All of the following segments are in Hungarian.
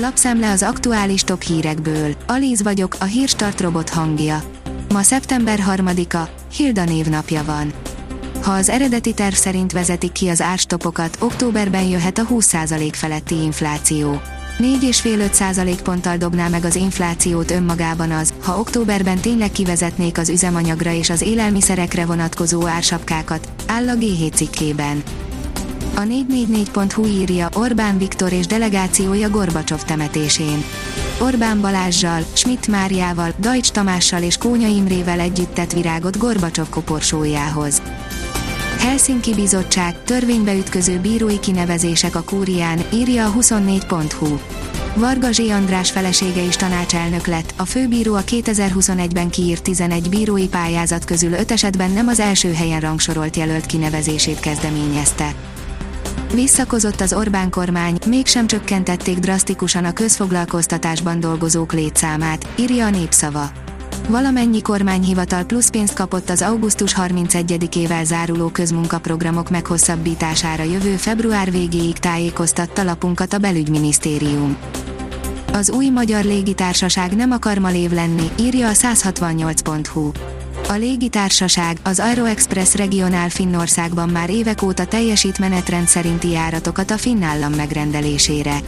Lapszemle az aktuális top hírekből. Alíz vagyok, a hírstart robot hangja. Ma szeptember 3-a, Hilda névnapja van. Ha az eredeti terv szerint vezetik ki az árstopokat, októberben jöhet a 20% feletti infláció. 4,5-5 ponttal dobná meg az inflációt önmagában az, ha októberben tényleg kivezetnék az üzemanyagra és az élelmiszerekre vonatkozó ársapkákat, áll a G7 cikkében. A 444.hu írja Orbán Viktor és delegációja Gorbacsov temetésén. Orbán Balázsjal, Schmidt Máriával, Dajcs Tamással és Kónya Imrével együtt tett virágot Gorbacsov koporsójához. Helsinki Bizottság, törvénybe ütköző bírói kinevezések a kúrián, írja a 24.hu. Varga Zsé András felesége is tanácselnök lett, a főbíró a 2021-ben kiírt 11 bírói pályázat közül 5 esetben nem az első helyen rangsorolt jelölt kinevezését kezdeményezte. Visszakozott az Orbán kormány, mégsem csökkentették drasztikusan a közfoglalkoztatásban dolgozók létszámát, írja a népszava. Valamennyi kormányhivatal plusz pénzt kapott az augusztus 31-ével záruló közmunkaprogramok meghosszabbítására jövő február végéig tájékoztatta lapunkat a belügyminisztérium. Az új magyar légitársaság nem akar malév lenni, írja a 168.hu. A légitársaság, az Aeroexpress Regionál Finnországban már évek óta teljesít menetrend szerinti járatokat a finn állam megrendelésére.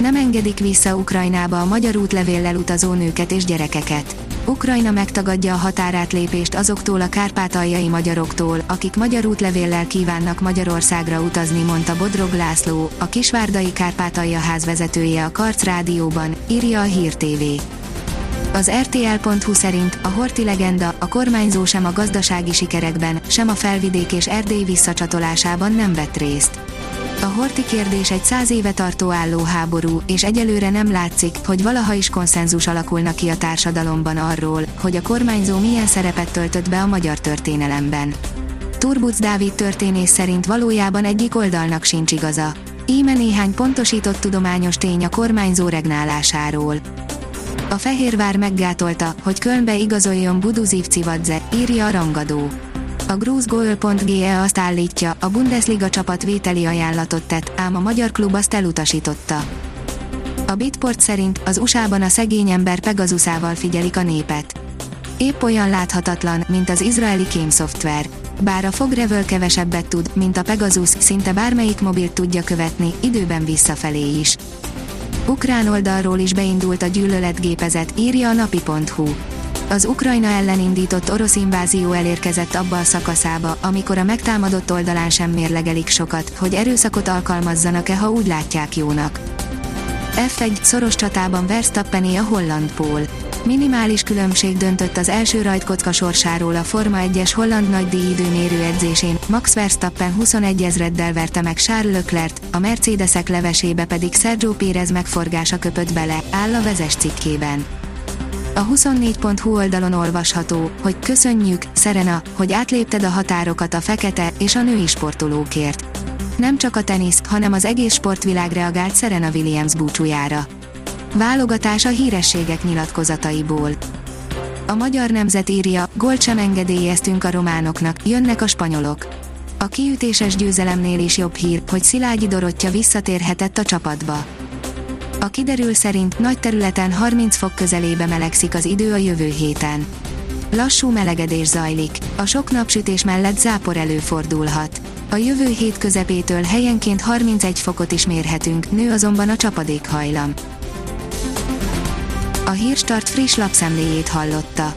Nem engedik vissza Ukrajnába a magyar útlevéllel utazó nőket és gyerekeket. Ukrajna megtagadja a határátlépést azoktól a kárpátaljai magyaroktól, akik magyar útlevéllel kívánnak Magyarországra utazni, mondta Bodrog László, a Kisvárdai Kárpátalja ház vezetője a Karc Rádióban, írja a Hír TV. Az RTL.hu szerint a Horti legenda, a kormányzó sem a gazdasági sikerekben, sem a felvidék és Erdély visszacsatolásában nem vett részt. A Horti kérdés egy száz éve tartó álló háború, és egyelőre nem látszik, hogy valaha is konszenzus alakulna ki a társadalomban arról, hogy a kormányzó milyen szerepet töltött be a magyar történelemben. Turbuc Dávid történész szerint valójában egyik oldalnak sincs igaza. Íme néhány pontosított tudományos tény a kormányzó regnálásáról. A Fehérvár meggátolta, hogy Kölnbe igazoljon Buduzív Civadze, írja a rangadó. A grúzgoal.ge azt állítja, a Bundesliga csapat vételi ajánlatot tett, ám a magyar klub azt elutasította. A Bitport szerint az USA-ban a szegény ember Pegasuszával figyelik a népet. Épp olyan láthatatlan, mint az izraeli kémszoftver. Bár a Fogrevel kevesebbet tud, mint a Pegasus, szinte bármelyik mobilt tudja követni, időben visszafelé is. Ukrán oldalról is beindult a gyűlöletgépezet, írja a napi.hu. Az Ukrajna ellen indított orosz invázió elérkezett abba a szakaszába, amikor a megtámadott oldalán sem mérlegelik sokat, hogy erőszakot alkalmazzanak-e, ha úgy látják jónak. F1 szoros csatában Verstappené a holland pól. Minimális különbség döntött az első rajtkocka sorsáról a Forma 1-es holland nagydíj időmérő edzésén, Max Verstappen 21 ezreddel verte meg Charles Leclerc, a Mercedesek levesébe pedig Sergio Pérez megforgása köpött bele, áll a vezes cikkében. A 24.hu oldalon olvasható, hogy köszönjük, Serena, hogy átlépted a határokat a fekete és a női sportolókért. Nem csak a tenisz, hanem az egész sportvilág reagált Serena Williams búcsújára. Válogatás a hírességek nyilatkozataiból. A magyar nemzet írja, gólt sem engedélyeztünk a románoknak, jönnek a spanyolok. A kiütéses győzelemnél is jobb hír, hogy Szilágyi Dorottya visszatérhetett a csapatba. A kiderül szerint nagy területen 30 fok közelébe melegszik az idő a jövő héten. Lassú melegedés zajlik, a sok napsütés mellett zápor előfordulhat. A jövő hét közepétől helyenként 31 fokot is mérhetünk, nő azonban a csapadékhajlam. A Hírstart friss lapszemléjét hallotta.